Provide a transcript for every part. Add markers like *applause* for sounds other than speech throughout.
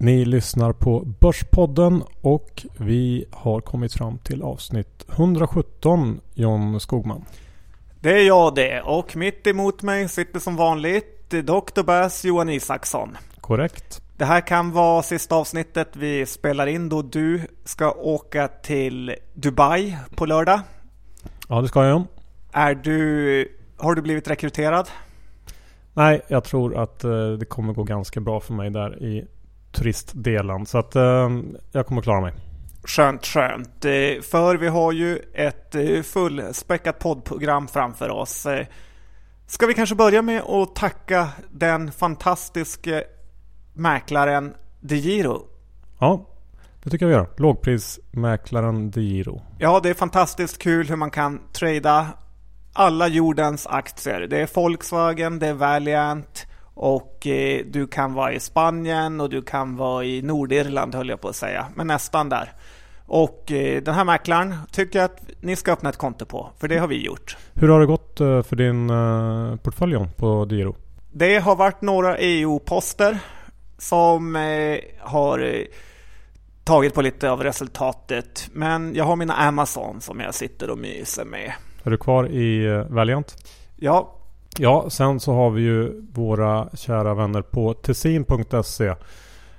Ni lyssnar på Börspodden och vi har kommit fram till avsnitt 117 John Skogman. Det är jag det och mitt emot mig sitter som vanligt Dr. Bass Johan Isaksson. Korrekt. Det här kan vara sista avsnittet vi spelar in då du ska åka till Dubai på lördag. Ja det ska jag. Är du, har du blivit rekryterad? Nej, jag tror att eh, det kommer gå ganska bra för mig där i turistdelen. Så att eh, jag kommer klara mig. Skönt, skönt. Eh, för vi har ju ett eh, fullspäckat poddprogram framför oss. Ska vi kanske börja med att tacka den fantastiska mäklaren DeGiro? Ja, det tycker jag vi gör. Lågprismäklaren DeGiro. Ja, det är fantastiskt kul hur man kan trada alla jordens aktier. Det är Volkswagen, det är Valiant och eh, du kan vara i Spanien och du kan vara i Nordirland höll jag på att säga, men nästan där. Och eh, den här mäklaren tycker jag att ni ska öppna ett konto på, för det har vi gjort. Hur har det gått eh, för din eh, portfölj på DeGiro? Det har varit några EU-poster som eh, har eh, tagit på lite av resultatet. Men jag har mina Amazon som jag sitter och myser med. Är du kvar i Valiant? Ja, Ja, sen så har vi ju våra kära vänner på tessin.se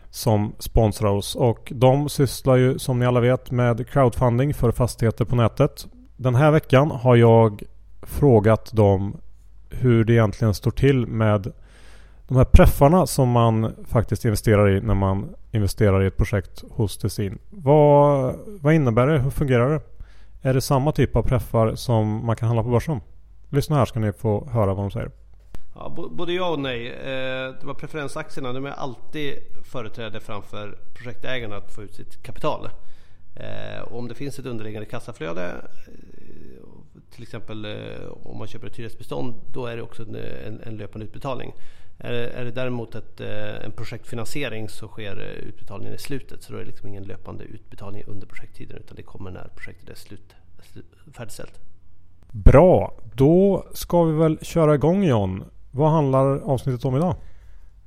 som sponsrar oss och de sysslar ju som ni alla vet med crowdfunding för fastigheter på nätet. Den här veckan har jag frågat dem hur det egentligen står till med de här preffarna som man faktiskt investerar i när man investerar i ett projekt hos Tessin. Vad, vad innebär det? Hur fungerar det? Är det samma typ av preffar som man kan handla på börsen? Lyssna här ska ni få höra vad de säger. Ja, både ja och nej. Eh, det var preferensaktierna de är alltid företräde framför projektägarna att få ut sitt kapital. Och om det finns ett underliggande kassaflöde, eh, till exempel om man köper ett hyresbestånd, då är det också en, en, löpande utbetalning. Är det, är det däremot ett, en projektfinansiering så sker utbetalningen i slutet, så då är det liksom ingen löpande utbetalning under projekttiden utan det kommer när projektet är slut, slut, färdigställt. Bra, då ska vi väl köra igång John. Vad handlar avsnittet om idag?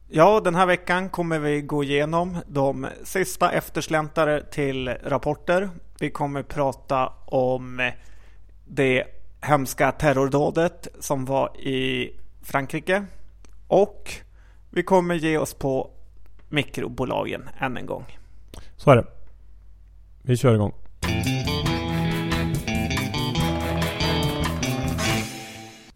Ja, den här veckan kommer vi gå igenom de sista eftersläntare till rapporter. Vi kommer prata om det hemska terrordådet som var i Frankrike. Och vi kommer ge oss på mikrobolagen än en gång. Så är det. Vi kör igång.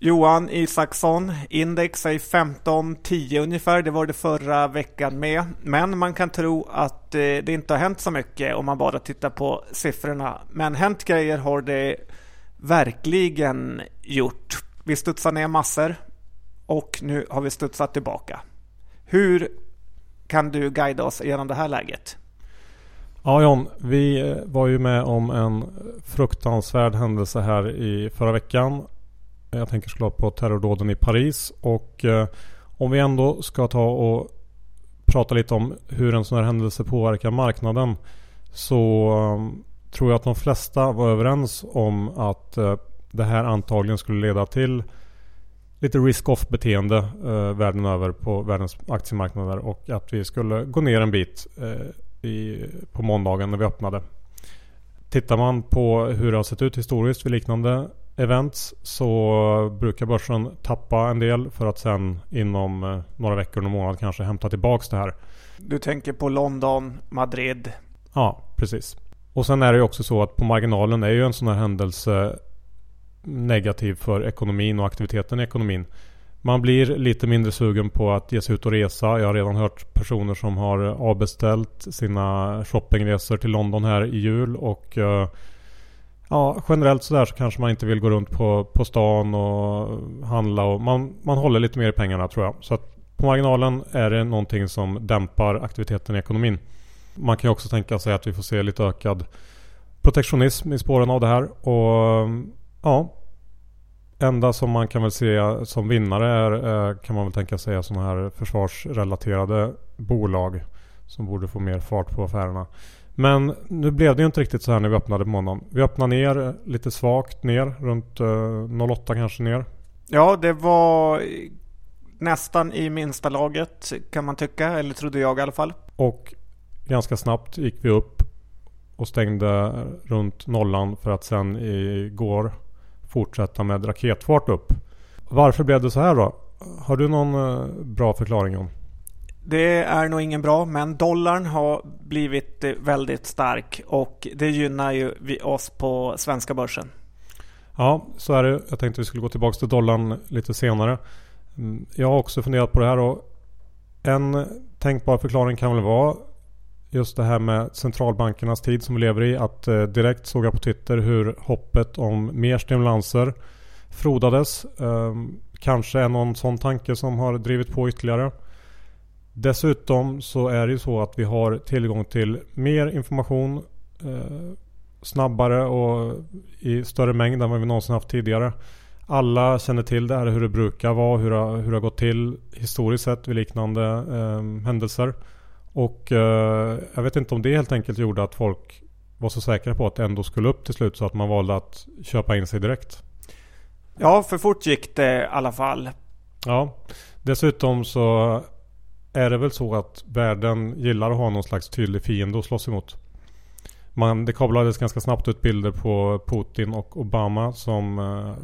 Johan Isaksson, index är 15-10 ungefär. Det var det förra veckan med. Men man kan tro att eh, det inte har hänt så mycket om man bara tittar på siffrorna. Men hänt grejer har det verkligen gjort. Vi studsar ner massor och nu har vi studsat tillbaka. Hur kan du guida oss genom det här läget? Ja John, vi eh, var ju med om en fruktansvärd händelse här i förra veckan. Jag tänker såklart på terrordåden i Paris och eh, om vi ändå ska ta och prata lite om hur en sån här händelse påverkar marknaden så eh, tror jag att de flesta var överens om att eh, det här antagligen skulle leda till lite risk-off beteende eh, världen över på världens aktiemarknader och att vi skulle gå ner en bit eh, i, på måndagen när vi öppnade. Tittar man på hur det har sett ut historiskt vid liknande events så brukar börsen tappa en del för att sen inom eh, några veckor, någon månad kanske hämta tillbaks det här. Du tänker på London, Madrid. Ja, precis. Och sen är det ju också så att på marginalen är ju en sån här händelse negativ för ekonomin och aktiviteten i ekonomin. Man blir lite mindre sugen på att ge sig ut och resa. Jag har redan hört personer som har avbeställt sina shoppingresor till London här i jul och eh, Ja, generellt sådär så kanske man inte vill gå runt på, på stan och handla och man, man håller lite mer i pengarna tror jag. Så att på marginalen är det någonting som dämpar aktiviteten i ekonomin. Man kan ju också tänka sig att vi får se lite ökad protektionism i spåren av det här. Och ja, enda som man kan väl se som vinnare är, eh, kan man väl tänka sig sådana här försvarsrelaterade bolag som borde få mer fart på affärerna. Men nu blev det ju inte riktigt så här när vi öppnade på måndagen. Vi öppnade ner lite svagt ner, runt eh, 0,8 kanske ner. Ja, det var nästan i minsta laget kan man tycka, eller trodde jag i alla fall. Och ganska snabbt gick vi upp och stängde runt nollan för att sen igår fortsätta med raketfart upp. Varför blev det så här då? Har du någon eh, bra förklaring John? Det är nog ingen bra, men dollarn har blivit eh, väldigt stark och det gynnar ju oss på svenska börsen. Ja, så är det. Jag tänkte vi skulle gå tillbaka till dollarn lite senare. Mm, jag har också funderat på det här och en tänkbar förklaring kan väl vara just det här med centralbankernas tid som vi lever i. Att eh, direkt såg jag på Twitter hur hoppet om mer stimulanser frodades. Ehm, kanske är någon sån tanke som har drivit på ytterligare. Dessutom så är det ju så att vi har tillgång till mer information eh, snabbare och i större mängd än vad vi någonsin haft tidigare. Alla känner till det här hur det brukar vara, hur det, hur det har gått till historiskt sett vid liknande eh, händelser. Och eh, jag vet inte om det helt enkelt gjorde att folk var så säkra på att det ändå skulle upp till slut så att man valde att köpa in sig direkt. Ja, för fort gick det i alla fall. Ja, dessutom så är det väl så att världen gillar att ha någon slags tydlig fiende att slåss emot. Man, det kablades ganska snabbt ut bilder på Putin och Obama som eh,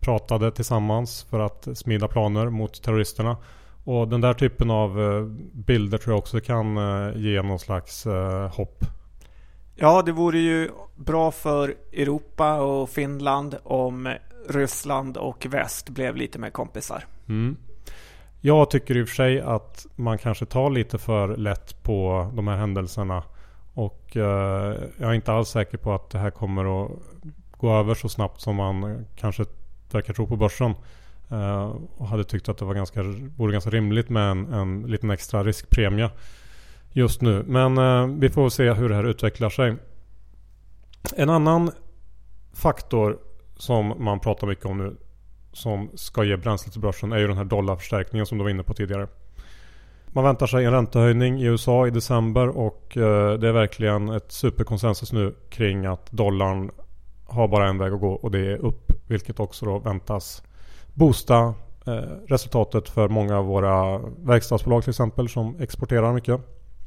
pratade tillsammans för att smida planer mot terroristerna. Och den där typen av eh, bilder tror jag också kan eh, ge någon slags hopp. Ja, det vore ju bra för Europa och Finland om Ryssland och väst blev lite mer kompisar. Mm. Jag tycker i och för sig att man kanske tar lite för lätt på de här händelserna. Och eh, jag är inte alls säker på att det här kommer att gå över så snabbt som man kanske verkar tro på börsen. Eh, och hade tyckt att det var ganska, vore ganska rimligt med en, en liten extra riskpremie just nu. Men eh, vi får se hur det här utvecklar sig. En annan faktor som man pratar mycket om nu som ska ge bränsle till börsen är ju den här dollarförstärkningen som du var inne på tidigare. Man väntar sig en räntehöjning i USA i december och eh, det är verkligen ett superkonsensus nu kring att dollarn har bara en väg att gå och det är upp. Vilket också då väntas boosta eh, resultatet för många av våra verkstadsbolag till exempel som exporterar mycket.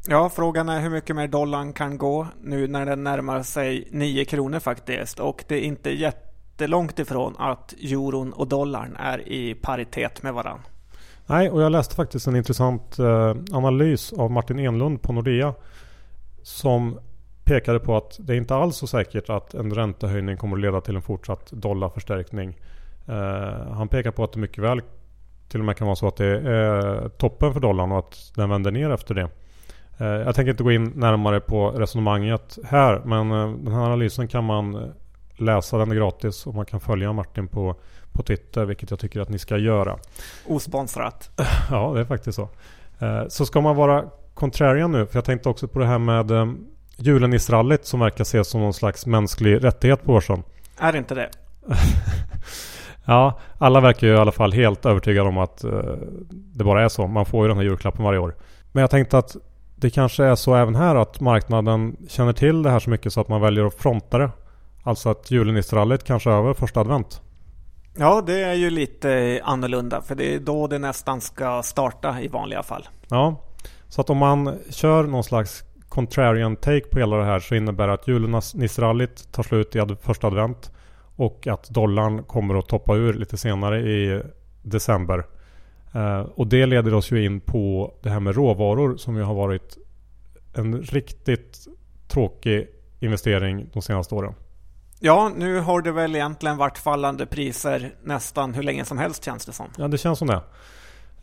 Ja, frågan är hur mycket mer dollarn kan gå nu när den närmar sig 9 kronor faktiskt. Och det är inte jättelångt ifrån att euron och dollarn är i paritet med varandra. Nej, och jag läste faktiskt en intressant eh, analys av Martin Enlund på Nordea. Som pekade på att det inte alls är så säkert att en räntehöjning kommer att leda till en fortsatt dollarförstärkning. Eh, han pekar på att det mycket väl till och med kan vara så att det är toppen för dollarn och att den vänder ner efter det. Eh, jag tänker inte gå in närmare på resonemanget här men den här analysen kan man läsa, den gratis och man kan följa Martin på, på Twitter vilket jag tycker att ni ska göra. Osponsrat. *clears throat* Ja, det är faktiskt så. Så ska man vara contrarian nu, för jag tänkte också på det här med julenisrallyt som verkar ses som någon slags mänsklig rättighet på börsen. Är det inte det? *laughs* Ja, alla verkar ju i alla fall helt övertygade om att uh, det bara är så. Man får ju den här julklappen varje år. Men jag tänkte att det kanske är så även här att marknaden känner till det här så mycket så att man väljer att fronta det. Alltså att julenisserallyt kanske är över första advent. Ja, det är ju lite annorlunda för det är då det nästan ska starta i vanliga fall. Ja, så att om man kör någon slags contrarian take på hela det här så innebär det att julenisserallyt tar slut i första advent. Och att dollarn kommer att toppa ur lite senare i december. Eh, och det leder oss ju in på det här med råvaror som ju har varit en riktigt tråkig investering de senaste åren. Ja, nu har det väl egentligen varit fallande priser nästan hur länge som helst känns det som. Ja, det känns som det.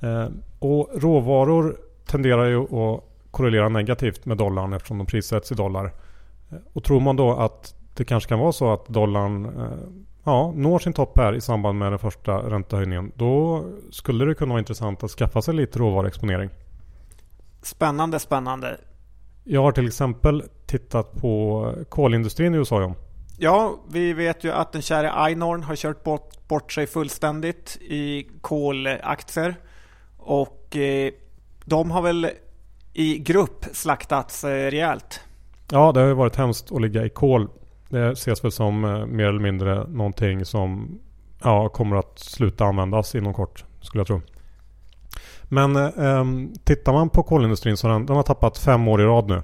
Eh, och råvaror tenderar ju att korrelera negativt med dollarn eftersom de prissätts i dollar. Eh, och tror man då att det kanske kan vara så att dollarn eh, ja, når sin topp här i samband med den första räntehöjningen. Då skulle det kunna vara intressant att skaffa sig lite råvaruexponering. Spännande, spännande. Jag har till exempel tittat på kolindustrin i USA. John. Ja, vi vet ju att den kära Einhorn har kört bort, bort sig fullständigt i kolaktier. Och eh, de har väl i grupp slaktats eh, rejält. Ja, det har ju varit hemskt att ligga i kol det ses väl som eh, mer eller mindre någonting som ja, kommer att sluta användas inom kort skulle jag tro. Men eh, tittar man på kolindustrin så har den, den har tappat fem år i rad nu.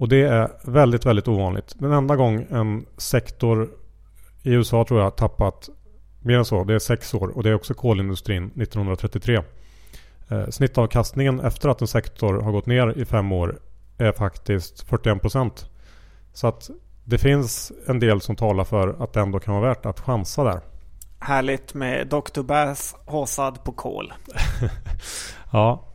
Och det är väldigt, väldigt ovanligt. Den enda gång en sektor i USA tror jag tappat mer än så. Det är sex år och det är också kolindustrin 1933. Eh, snittavkastningen efter att en sektor har gått ner i fem år är faktiskt 41%. Så att det finns en del som talar för att det ändå kan vara värt att chansa där. Härligt med Dr. Bass håsad på kol. *laughs* ja.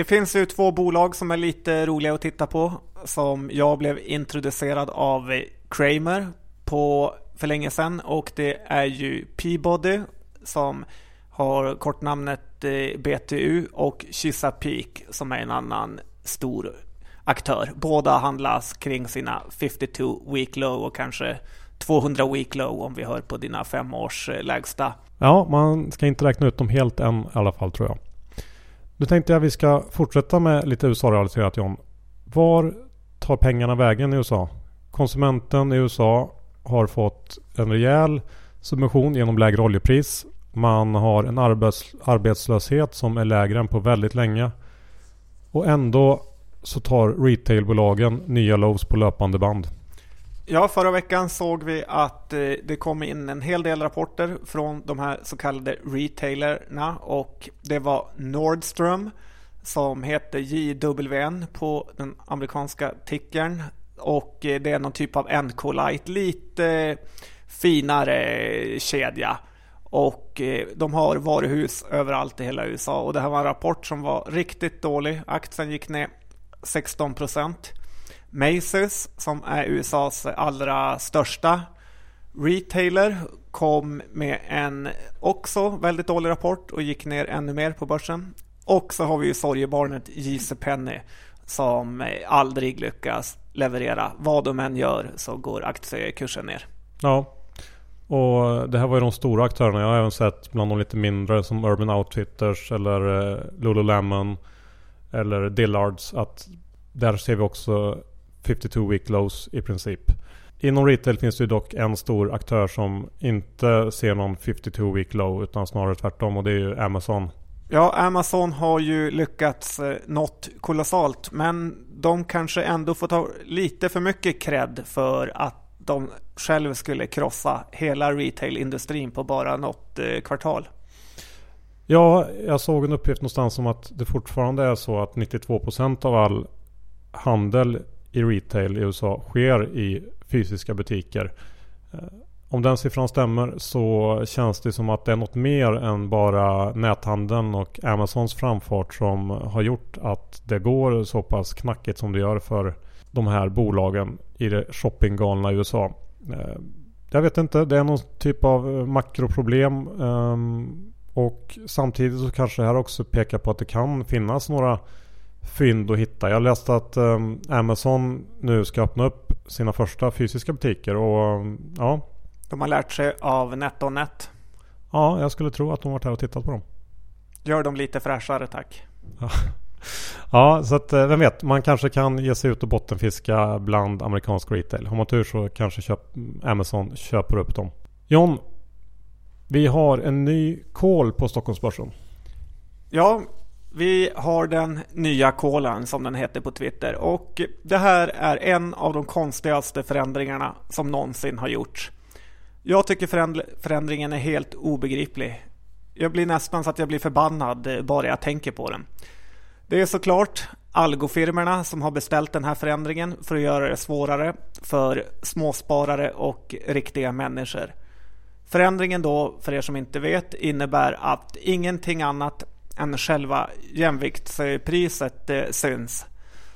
Det finns ju två bolag som är lite roliga att titta på. Som jag blev introducerad av Kramer på för länge sedan. Och det är ju Peabody som har kortnamnet eh, BTU och Chesapeake som är en annan stor aktör. Båda handlas kring sina 52 week low och kanske 200 week low om vi hör på dina fem års eh, lägsta. Ja, man ska inte räkna ut dem helt än i alla fall tror jag. Nu tänkte jag vi ska fortsätta med lite USA-relaterat John. Var tar pengarna vägen i USA? Konsumenten i USA har fått en rejäl subvention genom lägre oljepris. Man har en arbets arbetslöshet som är lägre än på väldigt länge. Och ändå så tar retailbolagen nya lows på löpande band. Ja, förra veckan såg vi att eh, det kom in en hel del rapporter från de här så kallade retailerna och det var Nordstrom som heter JWN på den amerikanska tickern och eh, det är någon typ av NK Light, lite eh, finare kedja. Och de har varuhus överallt i hela USA och det här var en rapport som var riktigt dålig. Aktien gick ner 16 procent. Macy's som är USAs allra största retailer kom med en också väldigt dålig rapport och gick ner ännu mer på börsen. Och så har vi ju sorgebarnet JC Penny som aldrig lyckas leverera. Vad de än gör så går aktiekursen ner. Ja, och det här var ju de stora aktörerna. Jag har även sett bland de lite mindre som Urban Outfitters eller eh, Lululemon eller Dillards att där ser vi också 52 week lows i princip. Inom retail finns det dock en stor aktör som inte ser någon 52 week low utan snarare tvärtom och det är ju Amazon. Ja, Amazon har ju lyckats eh, något kolossalt men de kanske ändå får ta lite för mycket cred för att de själv skulle krossa hela retailindustrin på bara något eh, kvartal. Ja, jag såg en uppgift någonstans om att det fortfarande är så att 92% av all handel i retail i USA sker i fysiska butiker. Eh, om den siffran stämmer så känns det som att det är något mer än bara näthandeln och Amazons framfart som har gjort att det går så pass knackigt som det gör för de här bolagen i det shoppinggalna USA. Eh, jag vet inte, det är någon typ av makroproblem. Ehm, och samtidigt så kanske det här också pekar på att det kan finnas några fynd att hitta. Jag läste att um, Amazon nu ska öppna upp sina första fysiska butiker och um, ja. De har lärt sig av NetOnNet. Ja, jag skulle tro att de varit här och tittat på dem. Gör dem lite fräschare tack. *laughs* ja, så att eh, vem vet. Man kanske kan ge sig ut och bottenfiska bland amerikansk retail. Har man tur så kanske köp, Amazon köper upp dem. John, vi har en ny call på Stockholmsbörsen. Ja, vi har den nya kolen som den heter på Twitter och det här är en av de konstigaste förändringarna som någonsin har gjorts. Jag tycker förändringen är helt obegriplig. Jag blir nästan så att jag blir förbannad eh, bara jag tänker på den. Det är såklart algofirmerna som har beställt den här förändringen för att göra det svårare för småsparare och riktiga människor. Förändringen då, för er som inte vet, innebär att ingenting annat än själva jämviktspriset syns.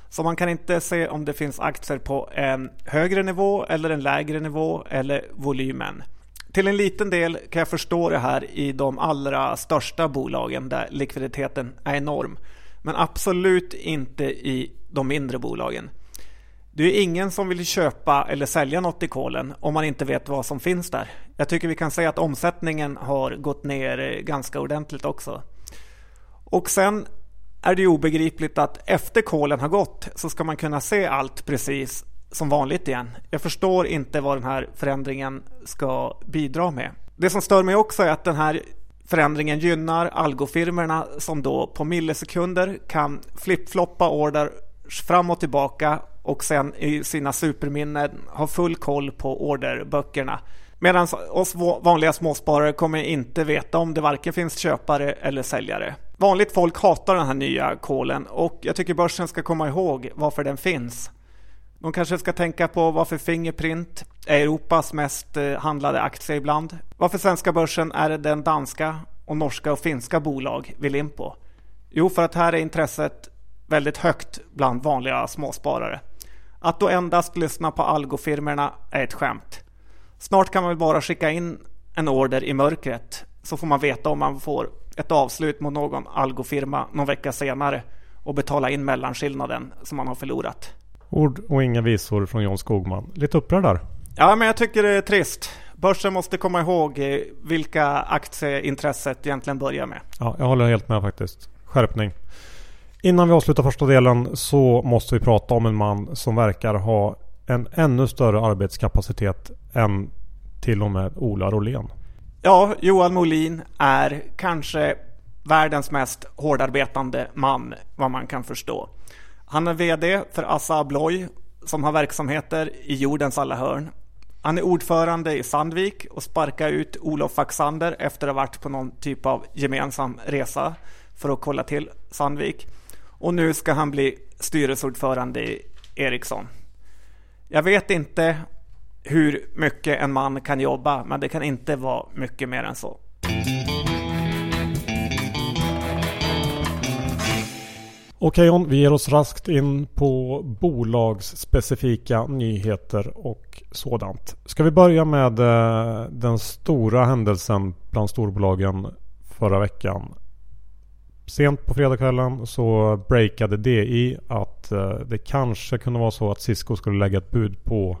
Så man kan inte se om det finns aktier på en högre nivå eller en lägre nivå eller volymen. Till en liten del kan jag förstå det här i de allra största bolagen där likviditeten är enorm. Men absolut inte i de mindre bolagen. Det är ingen som vill köpa eller sälja något i kolen om man inte vet vad som finns där. Jag tycker vi kan säga att omsättningen har gått ner eh, ganska ordentligt också. Och sen är det obegripligt att efter kolen har gått så ska man kunna se allt precis som vanligt igen. Jag förstår inte vad den här förändringen ska bidra med. Det som stör mig också är att den här förändringen gynnar algofirmerna som då på millisekunder kan flippfloppa order fram och tillbaka och sen i sina superminnen ha full koll på orderböckerna. Medan oss vanliga småsparare kommer inte veta om det varken finns köpare eller säljare. Vanligt folk hatar den här nya kolen och jag tycker börsen ska komma ihåg varför den finns. De kanske ska tänka på varför Fingerprint är Europas mest eh, handlade aktie ibland. Varför svenska börsen är den danska och norska och finska bolag vill in på. Jo, för att här är intresset väldigt högt bland vanliga småsparare. Att då endast lyssna på algofirmerna är ett skämt. Snart kan man väl bara skicka in en order i mörkret så får man veta om man får ett avslut mot någon algofirma någon vecka senare och betala in mellanskillnaden som man har förlorat. Ord och inga visor från John Skogman. Lite upprörd där. Ja, men jag tycker det är trist. Börsen måste komma ihåg eh, vilka aktieintresset egentligen börjar med. Ja, jag håller helt med faktiskt. Skärpning. Innan vi avslutar första delen så måste vi prata om en man som verkar ha en ännu större arbetskapacitet än till och med Ola Rolén. Ja, Johan Molin är kanske världens mest hårdarbetande man, vad man kan förstå. Han är VD för Assa Abloy som har verksamheter i jordens alla hörn. Han är ordförande i Sandvik och sparkar ut Olof Faxander efter att ha varit på någon typ av gemensam resa för att kolla till Sandvik. Och nu ska han bli styrelseordförande i Ericsson. Jag vet inte hur mycket en man kan jobba, men det kan inte vara mycket mer än så. Okej John, vi ger oss raskt in på bolagsspecifika nyheter och sådant. Ska vi börja med eh, den stora händelsen bland storbolagen förra veckan. Sent på fredagskvällen så breakade DI att eh, det kanske kunde vara så att Cisco skulle lägga ett bud på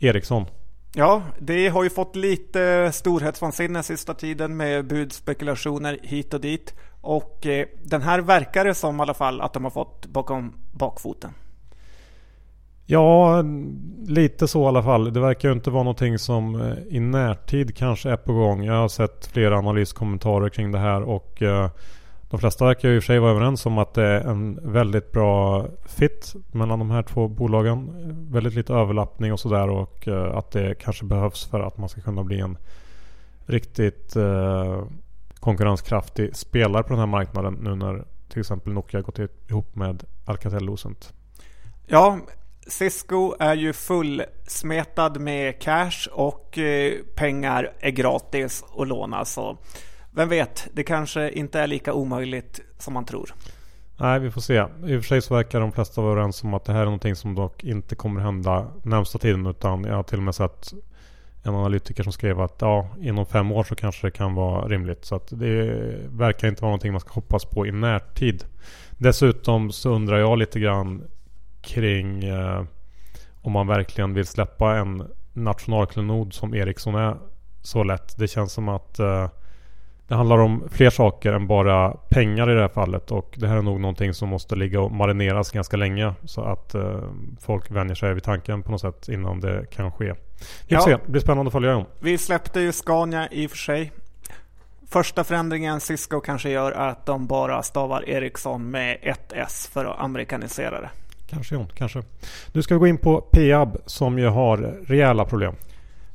Ericsson. Ja, det har ju fått lite storhetsvansinne sista tiden med budspekulationer hit och dit. Och eh, den här verkar det som i alla fall att de har fått bakom bakfoten. Ja, lite så i alla fall. Det verkar ju inte vara någonting som eh, i närtid kanske är på gång. Jag har sett flera analyskommentarer kring det här och eh, de flesta verkar ju i och för sig vara överens om att det är en väldigt bra fit mellan de här två bolagen. Väldigt lite överlappning och sådär och eh, att det kanske behövs för att man ska kunna bli en riktigt eh, konkurrenskraftig spelare på den här marknaden nu när till exempel Nokia gått ihop med Alcatel-Lucent. Ja, Cisco är ju fullsmetad med cash och eh, pengar är gratis att låna. Så vem vet, det kanske inte är lika omöjligt som man tror. Nej, vi får se. I och för sig så verkar de flesta vara överens om att det här är någonting som dock inte kommer hända närmsta tiden. Utan jag har till och med sett en analytiker som skrev att ja, inom fem år så kanske det kan vara rimligt. Så att det verkar inte vara någonting man ska hoppas på i närtid. Dessutom så undrar jag lite grann kring eh, om man verkligen vill släppa en nationalklenod som Ericsson är så lätt. Det känns som att eh, det handlar om fler saker än bara pengar i det här fallet och det här är nog någonting som måste ligga och marineras ganska länge så att eh, folk vänjer sig vid tanken på något sätt innan det kan ske. Vi får ja. se, det blir spännande att följa dem. Vi släppte ju Scania i och för sig. Första förändringen Cisco kanske gör är att de bara stavar Ericsson med ett S för att amerikanisera det. Kanske, ja, kanske. Nu ska vi gå in på Peab som ju har rejäla problem.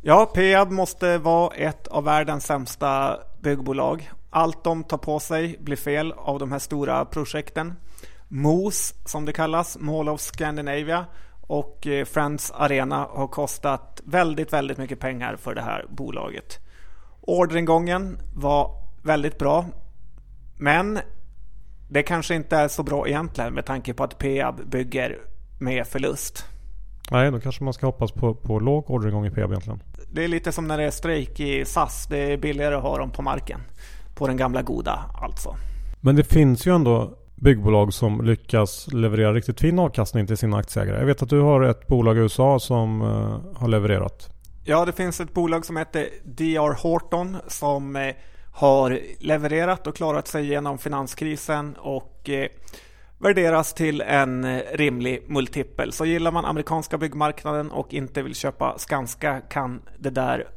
Ja, Peab måste vara ett av världens sämsta byggbolag. Allt de tar på sig blir fel av de här stora projekten. MOS som det kallas, Mall of Scandinavia och eh, Friends Arena har kostat väldigt, väldigt mycket pengar för det här bolaget. Orderingången var väldigt bra. Men det kanske inte är så bra egentligen med tanke på att Peab bygger med förlust. Nej, då kanske man ska hoppas på, på låg orderingång i Peab egentligen. Det är lite som när det är strejk i SAS. Det är billigare att ha dem på marken. På den gamla goda alltså. Men det finns ju ändå byggbolag som lyckas leverera riktigt fin avkastning till sina aktieägare. Jag vet att du har ett bolag i USA som uh, har levererat. Ja, det finns ett bolag som heter DR Horton som uh, har levererat och klarat sig genom finanskrisen och uh, värderas till en rimlig multipel. Så gillar man amerikanska byggmarknaden och inte vill köpa Skanska kan det där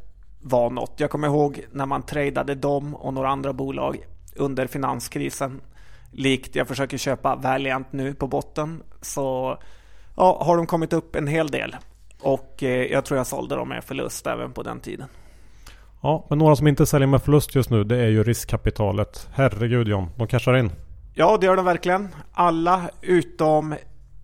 vara något. Jag kommer ihåg när man tradade dem och några andra bolag under finanskrisen. Likt jag försöker köpa Valiant nu på botten. Så ja, har de kommit upp en hel del. Och eh, jag tror jag sålde dem med förlust även på den tiden. Ja, men några som inte säljer med förlust just nu det är ju riskkapitalet. Herregud John, de cashar in. Ja, det gör de verkligen. Alla utom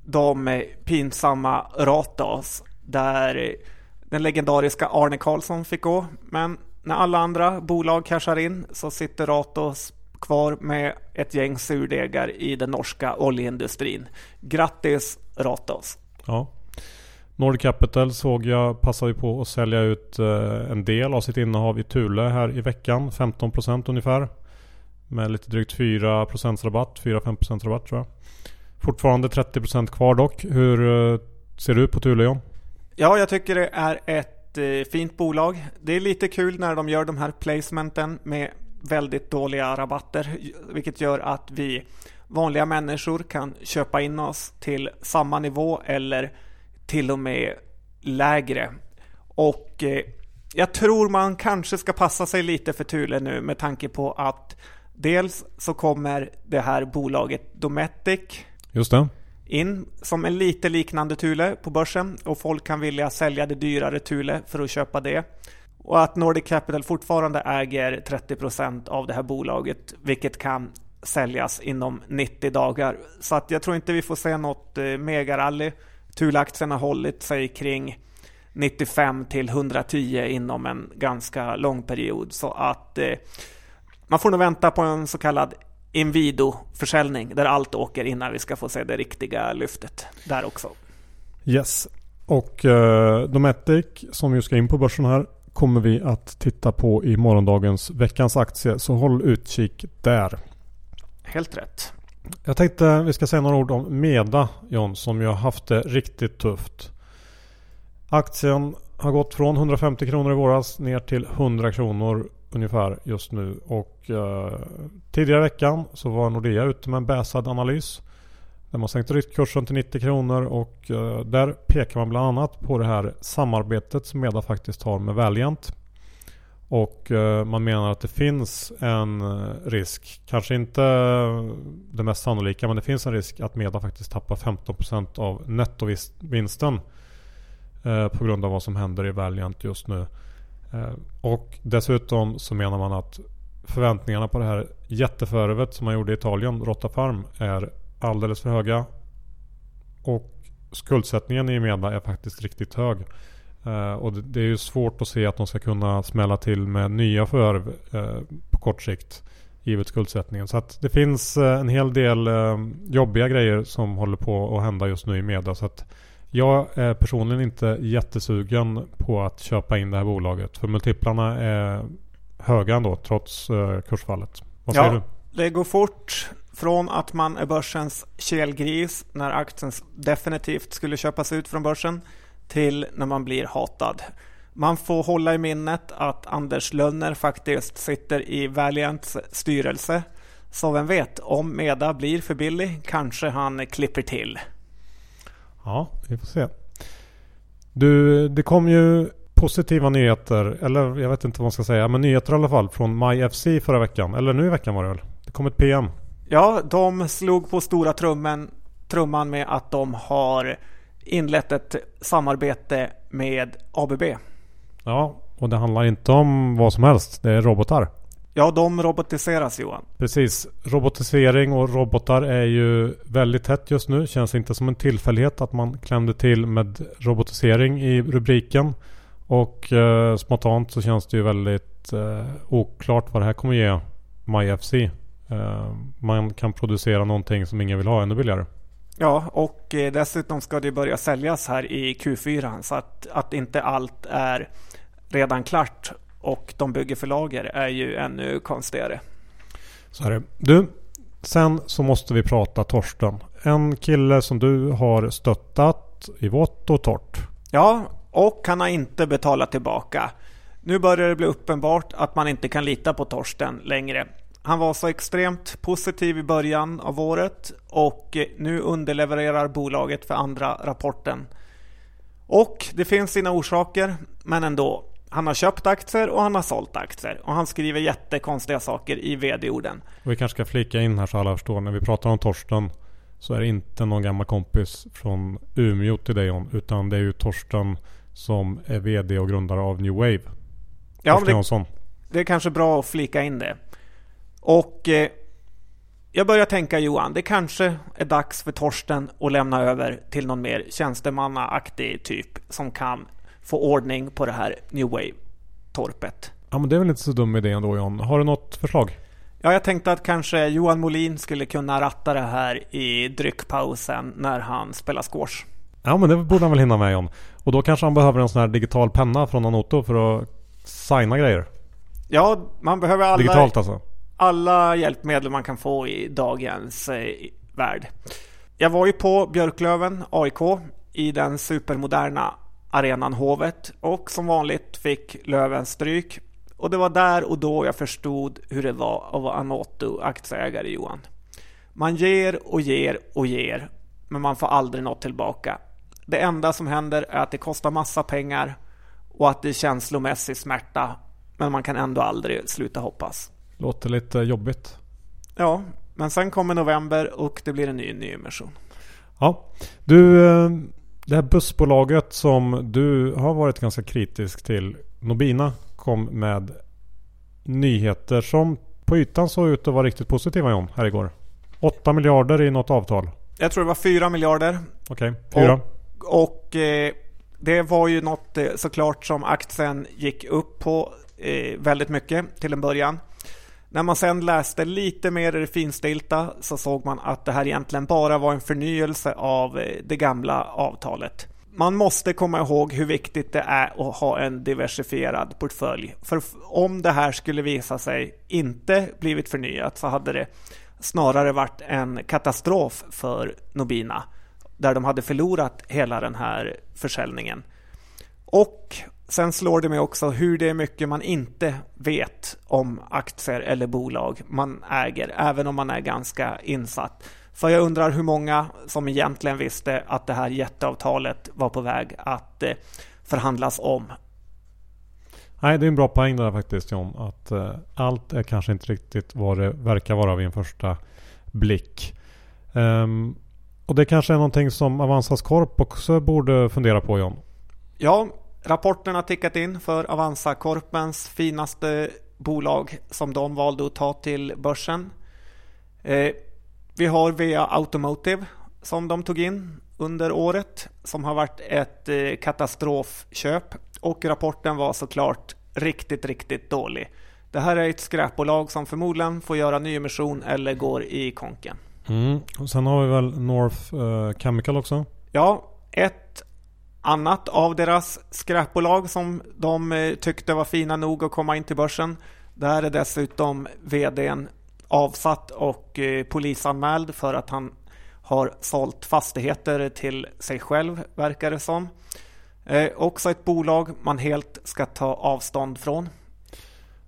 de pinsamma Ratos där den legendariska Arne Karlsson fick gå. Men när alla andra bolag cashar in så sitter Ratos kvar med ett gäng surdegar i den norska oljeindustrin. Grattis Ratos! Ja. Nord Capital såg jag passade på att sälja ut eh, en del av sitt innehav i Thule här i veckan. 15% ungefär. Med lite drygt 4% rabatt. 4-5% rabatt tror jag. Fortfarande 30% kvar dock. Hur eh, ser du på Thule Ja, jag tycker det är ett eh, fint bolag. Det är lite kul när de gör de här placementen med väldigt dåliga rabatter. Vilket gör att vi vanliga människor kan köpa in oss till samma nivå eller till och med lägre. Och eh, jag tror man kanske ska passa sig lite för Thule nu med tanke på att dels så kommer det här bolaget Dometic Just det. in som en lite liknande Thule på börsen och folk kan vilja sälja det dyrare Thule för att köpa det. Och att Nordic Capital fortfarande äger 30% av det här bolaget vilket kan säljas inom 90 dagar. Så att jag tror inte vi får se något eh, megarally. Thule-aktien har hållit sig kring 95 till 110 inom en ganska lång period. Så att eh, man får nog vänta på en så kallad Invido-försäljning där allt åker innan vi ska få se det riktiga lyftet där också. Yes. Och eh, Dometic som ju ska in på börsen här kommer vi att titta på i morgondagens veckans aktie. Så håll utkik där. Helt rätt. Jag tänkte vi ska säga några ord om Meda John som ju har haft det riktigt tufft. Aktien har gått från 150 kronor i våras ner till 100 kronor ungefär just nu. Och eh, tidigare i veckan så var Nordea ute med en bäsad analys. Där man sänkte riktkursen till 90 kronor och eh, där pekar man bland annat på det här samarbetet som Meda faktiskt har med Valiant. Och eh, man menar att det finns en eh, risk, kanske inte eh, det mest sannolika, men det finns en risk att Meda faktiskt tappar 15% av nettovinsten eh, på grund av vad som händer i Valiant just nu. Eh, och dessutom så menar man att förväntningarna på det här jätteförvärvet som man gjorde i Italien, Rotta Farm, är alldeles för höga. Och skuldsättningen i Meda är faktiskt riktigt hög. Eh, och det, är ju svårt att se att de ska kunna smälla till med nya förvärv eh, på kort sikt. Givet skuldsättningen. Så att det finns en hel del jobbiga grejer som håller på att hända just nu i Meda. Så att jag är personligen inte jättesugen på att köpa in det här bolaget. För multiplarna är höga ändå trots kursfallet. Vad säger ja, du? Det går fort från att man är börsens kelgris när aktien definitivt skulle köpas ut från börsen till när man blir hatad. Man får hålla i minnet att Anders Lönner faktiskt sitter i Valiants styrelse. Så vem vet, om Meda blir för billig kanske han klipper till. Ja, vi får se. Du, det kom ju positiva nyheter, eller jag vet inte vad man ska säga, men nyheter i alla fall från MyFC förra veckan. Eller nu i veckan var det väl? Det kom ett PM. Ja, de slog på stora trummen, trumman med att de har inlett ett samarbete med ABB. Ja, och det handlar inte om vad som helst. Det är robotar. Ja, de robotiseras Johan. Precis. Robotisering och robotar är ju väldigt tätt just nu. Känns inte som en tillfällighet att man klämde till med robotisering i rubriken. Och eh, spontant så känns det ju väldigt eh, oklart vad det här kommer ge MyFC. Eh, man kan producera någonting som ingen vill ha ännu billigare. Ja, och eh, dessutom ska det börja säljas här i Q4 så att, att inte allt är redan klart och de bygger för lager är ju ännu konstigare. Så är det. Du, sen så måste vi prata Torsten. En kille som du har stöttat i vått och torrt. Ja, och han har inte betalat tillbaka. Nu börjar det bli uppenbart att man inte kan lita på Torsten längre. Han var så extremt positiv i början av året och nu underlevererar bolaget för andra rapporten. Och det finns sina orsaker, men ändå. Han har köpt aktier och han har sålt aktier. Och han skriver jättekonstiga saker i vd-orden. Vi kanske ska flika in här så alla förstår. När vi pratar om Torsten så är det inte någon gammal kompis från Umeå till dig John. Utan det är ju Torsten som är VD och grundare av New Wave. Ja, Torsten det, det är kanske bra att flika in det. Och eh, jag börjar tänka Johan, det kanske är dags för Torsten att lämna över till någon mer tjänstemannaaktig typ som kan få ordning på det här New Wave-torpet. Ja men det är väl inte så dum idé ändå John. Har du något förslag? Ja, jag tänkte att kanske Johan Molin skulle kunna ratta det här i dryckpausen när han spelar squash. Ja men det borde han väl hinna med John. Och då kanske han behöver en sån här digital penna från Anoto för att signa grejer. Ja, man behöver alla, Digitalt alltså. alla hjälpmedel man kan få i dagens eh, värld. Jag var ju på Björklöven, AIK, i den supermoderna arenan Hovet och som vanligt fick Löven stryk. Och det var där och då jag förstod hur det var att vara Anoto-aktieägare Johan. Man ger och ger och ger, men man får aldrig något tillbaka. Det enda som händer är att det kostar massa pengar och att det är känslomässig smärta, men man kan ändå aldrig sluta hoppas. Låter lite jobbigt. Ja, men sen kommer november och det blir en ny nyemission. Ja. Du, eh, det här bussbolaget som du har varit ganska kritisk till. Nobina kom med nyheter som på ytan såg ut att vara riktigt positiva John, här igår. 8 miljarder i något avtal. Jag tror det var 4 miljarder Okej, fyra. Och eh, det var ju något eh, såklart som aktien gick upp på eh, väldigt mycket till en början. När man sen läste lite mer i det finstilta så såg man att det här egentligen bara var en förnyelse av eh, det gamla avtalet. Man måste komma ihåg hur viktigt det är att ha en diversifierad portfölj. För om det här skulle visa sig inte blivit förnyat så hade det snarare varit en katastrof för Nobina där de hade förlorat hela den här försäljningen. Och sen slår det mig också hur det är mycket man inte vet om aktier eller bolag man äger, även om man är ganska insatt. För jag undrar hur många som egentligen visste att det här jätteavtalet var på väg att eh, förhandlas om. Nej, det är en bra poäng där faktiskt John. Att eh, allt är kanske inte riktigt vad det verkar vara vid en första blick. Ehm, och det kanske är någonting som Avanzas Corp också borde fundera på John. Ja, rapporten har tickat in för Avanza Corpens finaste bolag som de valde att ta till börsen. Eh, vi har VA Automotive som de tog in under året som har varit ett eh, katastrofköp och rapporten var såklart riktigt, riktigt dålig. Det här är ett skräpbolag som förmodligen får göra nyemission eller går i konken. Mm. Och sen har vi väl North eh, Chemical också. Ja, ett annat av deras skräpbolag som de eh, tyckte var fina nog att komma in till börsen. Där är dessutom VDn avsatt och eh, polisanmäld för att han har sålt fastigheter till sig själv, verkar det som. Eh, också ett bolag man helt ska ta avstånd från.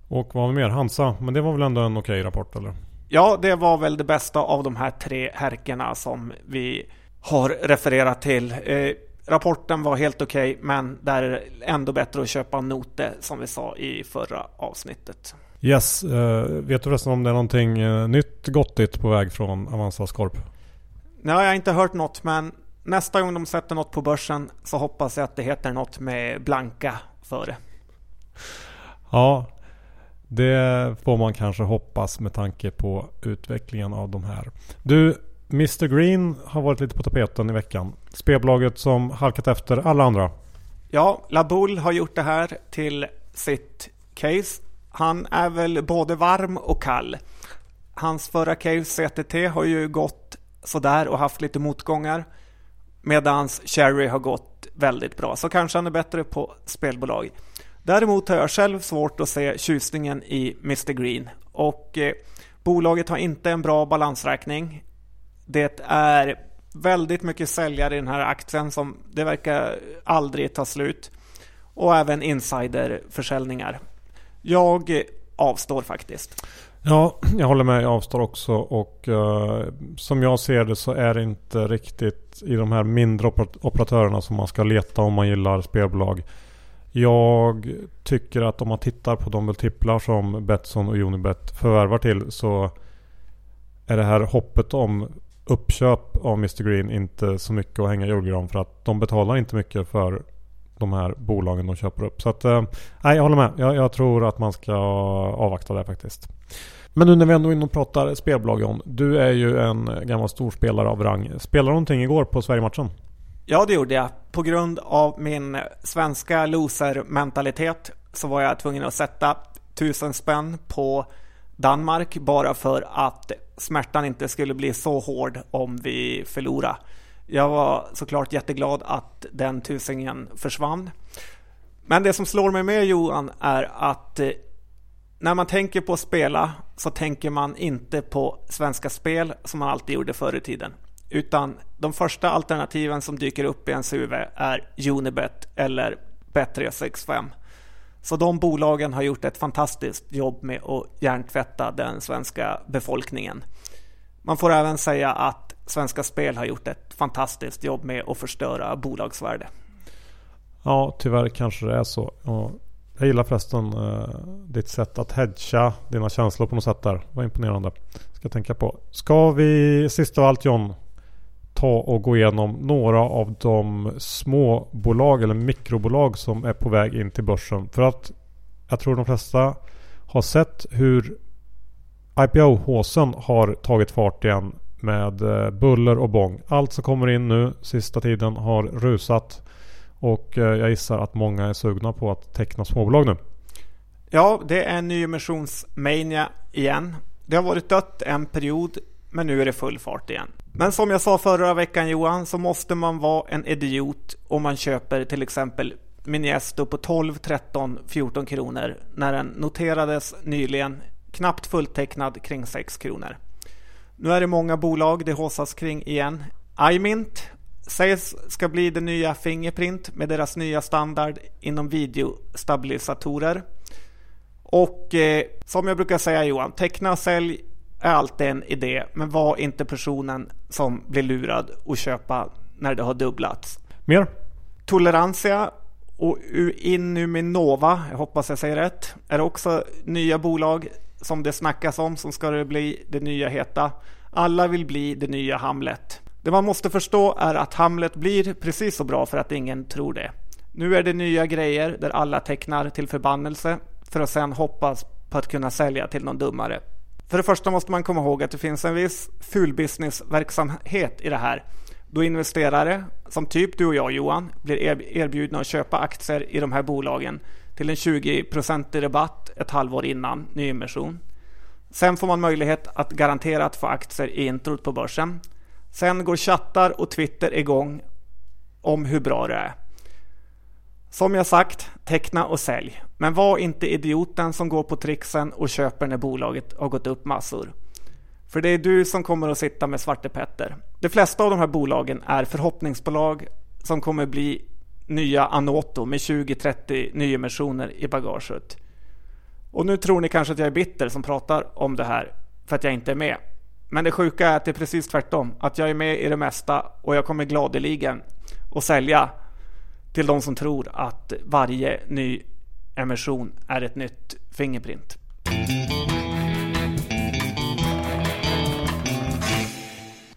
Och vad mer? Hansa. Men det var väl ändå en okej rapport eller? Ja, det var väl det bästa av de här tre härkorna som vi har refererat till. Eh, rapporten var helt okej, men där är det ändå bättre att köpa Note som vi sa i förra avsnittet. Yes. Eh, vet du förresten om det är någonting eh, nytt gottigt på väg från Avanzas Corp? Nej, jag har inte hört något, men nästa gång de sätter något på börsen så hoppas jag att det heter något med blanka före. Ja, det får man kanske hoppas med tanke på utvecklingen av de här. Du, Mr Green har varit lite på tapeten i veckan. Spelbolaget som halkat efter alla andra. Ja, Laboul har gjort det här till sitt case. Han är väl både varm och kall. Hans förra case CTT har ju gått sådär och haft lite motgångar. Medan Cherry har gått väldigt bra. Så kanske han är bättre på spelbolag. Däremot har jag själv svårt att se tjusningen i Mr Green. Och eh, bolaget har inte en bra balansräkning. Det är väldigt mycket säljare i den här aktien som det verkar aldrig ta slut. Och även insiderförsäljningar. Jag avstår faktiskt. Ja, jag håller med. Jag avstår också. Och uh, som jag ser det så är det inte riktigt i de här mindre oper- operatörerna som man ska leta om man gillar spelbolag. Jag tycker att om man tittar på de multiplar som Betsson och Unibet förvärvar till så är det här hoppet om uppköp av Mr Green inte så mycket att hänga i julgran för att de betalar inte mycket för de här bolagen de köper upp. Så att, eh, nej, jag håller med. Jag, jag, tror att man ska avvakta det faktiskt. Men nu när vi ändå är inne och pratar spelbolag John. Du är ju en gammal storspelare av rang. Spelade du någonting igår på Sverigematchen? Ja, det gjorde jag. På grund av min svenska loser-mentalitet så var jag tvungen att sätta tusen spänn på Danmark bara för att smärtan inte skulle bli så hård om vi förlorade. Jag var såklart jätteglad att den tusingen försvann. Men det som slår mig med Johan är att eh, när man tänker på att spela så tänker man inte på Svenska Spel som man alltid gjorde förr i tiden. Utan de första alternativen som dyker upp i ens huvud är Unibet eller Bet365. Så de bolagen har gjort ett fantastiskt jobb med att hjärntvätta den svenska befolkningen. Man får även säga att Svenska Spel har gjort ett fantastiskt jobb med att förstöra bolagsvärde. Ja, tyvärr kanske det är så. Jag gillar förresten eh, ditt sätt att hedga dina känslor på något sätt där. Vad imponerande. Ska jag tänka på. Ska vi sist av allt John ta och gå igenom några av de små bolag eller mikrobolag som är på väg in till börsen. För att jag tror de flesta har sett hur IPO-håsen har tagit fart igen med eh, buller och bång. Allt som kommer in nu sista tiden har rusat. Och eh, jag gissar att många är sugna på att teckna småbolag nu. Ja, det är nyemissionsmania igen. Det har varit dött en period, men nu är det full fart igen. Men som jag sa förra veckan Johan, så måste man vara en idiot om man köper till exempel Miniesto på 12, 13, 14 kronor när den noterades nyligen knappt fulltecknad kring 6 kronor. Nu är det många bolag det håsas kring igen. iMint sägs ska bli det nya Fingerprint med deras nya standard inom videostabilisatorer. Och eh, som jag brukar säga Johan, teckna och sälj är alltid en idé, men var inte personen som blir lurad och köpa när det har dubblats. Mer? Tolerantia och Inuminova, jag hoppas jag säger rätt, är också nya bolag som det snackas om som ska det bli det nya heta. Alla vill bli det nya Hamlet. Det man måste förstå är att Hamlet blir precis så bra för att ingen tror det. Nu är det nya grejer där alla tecknar till förbannelse för att sedan hoppas på att kunna sälja till någon dummare. För det första måste man komma ihåg att det finns en viss fulbusinessverksamhet i det här. Då investerare, som typ du och jag Johan, blir erbjudna att köpa aktier i de här bolagen till en 20-procentig rabatt ett halvår innan nyemission. Sen får man möjlighet att garanterat få aktier i introt på börsen. Sen går chattar och Twitter igång om hur bra det är. Som jag sagt, teckna och sälj. Men var inte idioten som går på trixen och köper när bolaget har gått upp massor. För det är du som kommer att sitta med Svarte Petter. De flesta av de här bolagen är förhoppningsbolag som kommer bli nya Anoto med 20-30 nyemissioner i bagaget. Och nu tror ni kanske att jag är bitter som pratar om det här för att jag inte är med. Men det sjuka är att det är precis tvärtom. Att jag är med i det mesta och jag kommer gladeligen att sälja till de som tror att varje ny emission är ett nytt Fingerprint.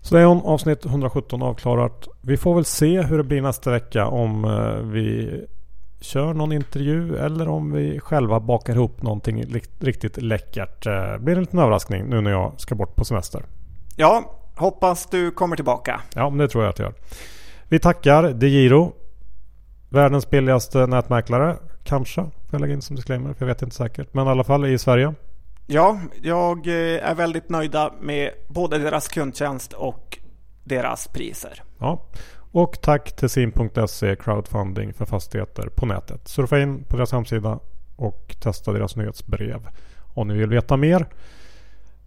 Så det är hon avsnitt 117 avklarat. Vi får väl se hur det blir nästa vecka om eh, vi kör någon intervju eller om vi själva bakar ihop någonting riktigt läckert. Det eh, blir en liten överraskning nu när jag ska bort på semester. Ja, hoppas du kommer tillbaka. Ja, men det tror jag att jag gör. Vi tackar DeGiro. Världens billigaste nätmäklare. Kanske. Får jag lägga in som disclaimer. För jag vet inte säkert. Men i alla fall i Sverige. Ja, jag eh, är väldigt nöjda med både deras kundtjänst och deras priser. Ja, och tack till sim.se crowdfunding för fastigheter på nätet. Surfa in på deras hemsida och testa deras nyhetsbrev om ni vill veta mer.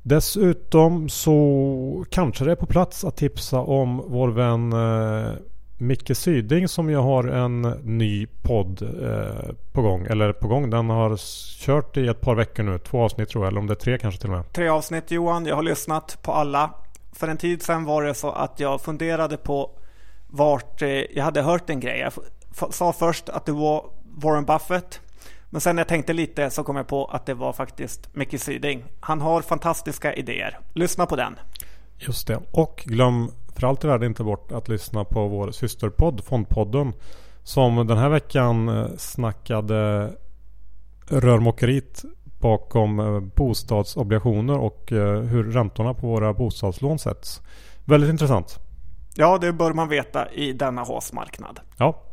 Dessutom så kanske det är på plats att tipsa om vår vän eh, Micke Syding som ju har en ny podd eh, på gång. Eller på gång. Den har kört i ett par veckor nu. Två avsnitt tror jag. Eller om det är tre kanske till och med. Tre avsnitt Johan. Jag har lyssnat på alla. För en tid sedan var det så att jag funderade på vart eh, jag hade hört en grej. Jag sa först att det var Warren Buffett. Men sen när jag tänkte lite så kom jag på att det var faktiskt Micke Syding. Han har fantastiska idéer. Lyssna på den. Just det. Och glöm för allt i världen inte bort att lyssna på vår systerpodd Fondpodden. Som den här veckan eh, snackade rörmokeriet bakom eh, bostadsobligationer och eh, hur räntorna på våra bostadslån sätts. Väldigt intressant. Ja, det bör man veta i denna håsmarknad. Ja.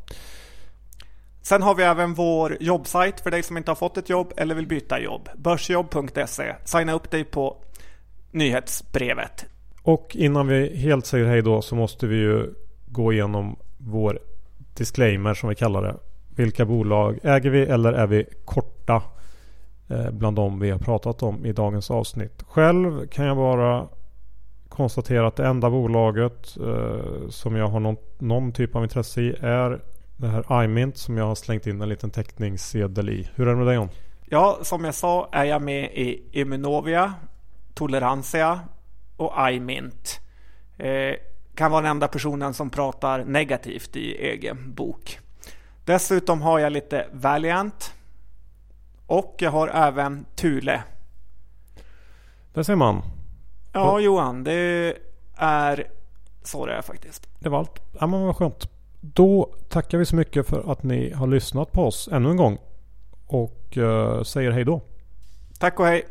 Sen har vi även vår jobbsajt för dig som inte har fått ett jobb eller vill byta jobb. Börsjobb.se. Signa upp dig på nyhetsbrevet. Och innan vi helt säger hej då så måste vi ju gå igenom vår disclaimer som vi kallar det. Vilka bolag äger vi eller är vi korta eh, bland de vi har pratat om i dagens avsnitt. Själv kan jag bara konstatera att det enda bolaget eh, som jag har någon, någon, typ av intresse i är det här iMint som jag har slängt in en liten teckningssedel i. Hur är det med dig John? Ja, som jag sa är jag med i Immunovia, Tolerantia och iMint. Eh, kan vara den enda personen som pratar negativt i egen bok. Dessutom har jag lite Valiant. Och jag har även Thule. Där ser man. Ja, och... Johan. Det är så det är faktiskt. Det var allt. Ja, men vad skönt. Då tackar vi så mycket för att ni har lyssnat på oss ännu en gång. Och uh, säger hej då. Tack och hej.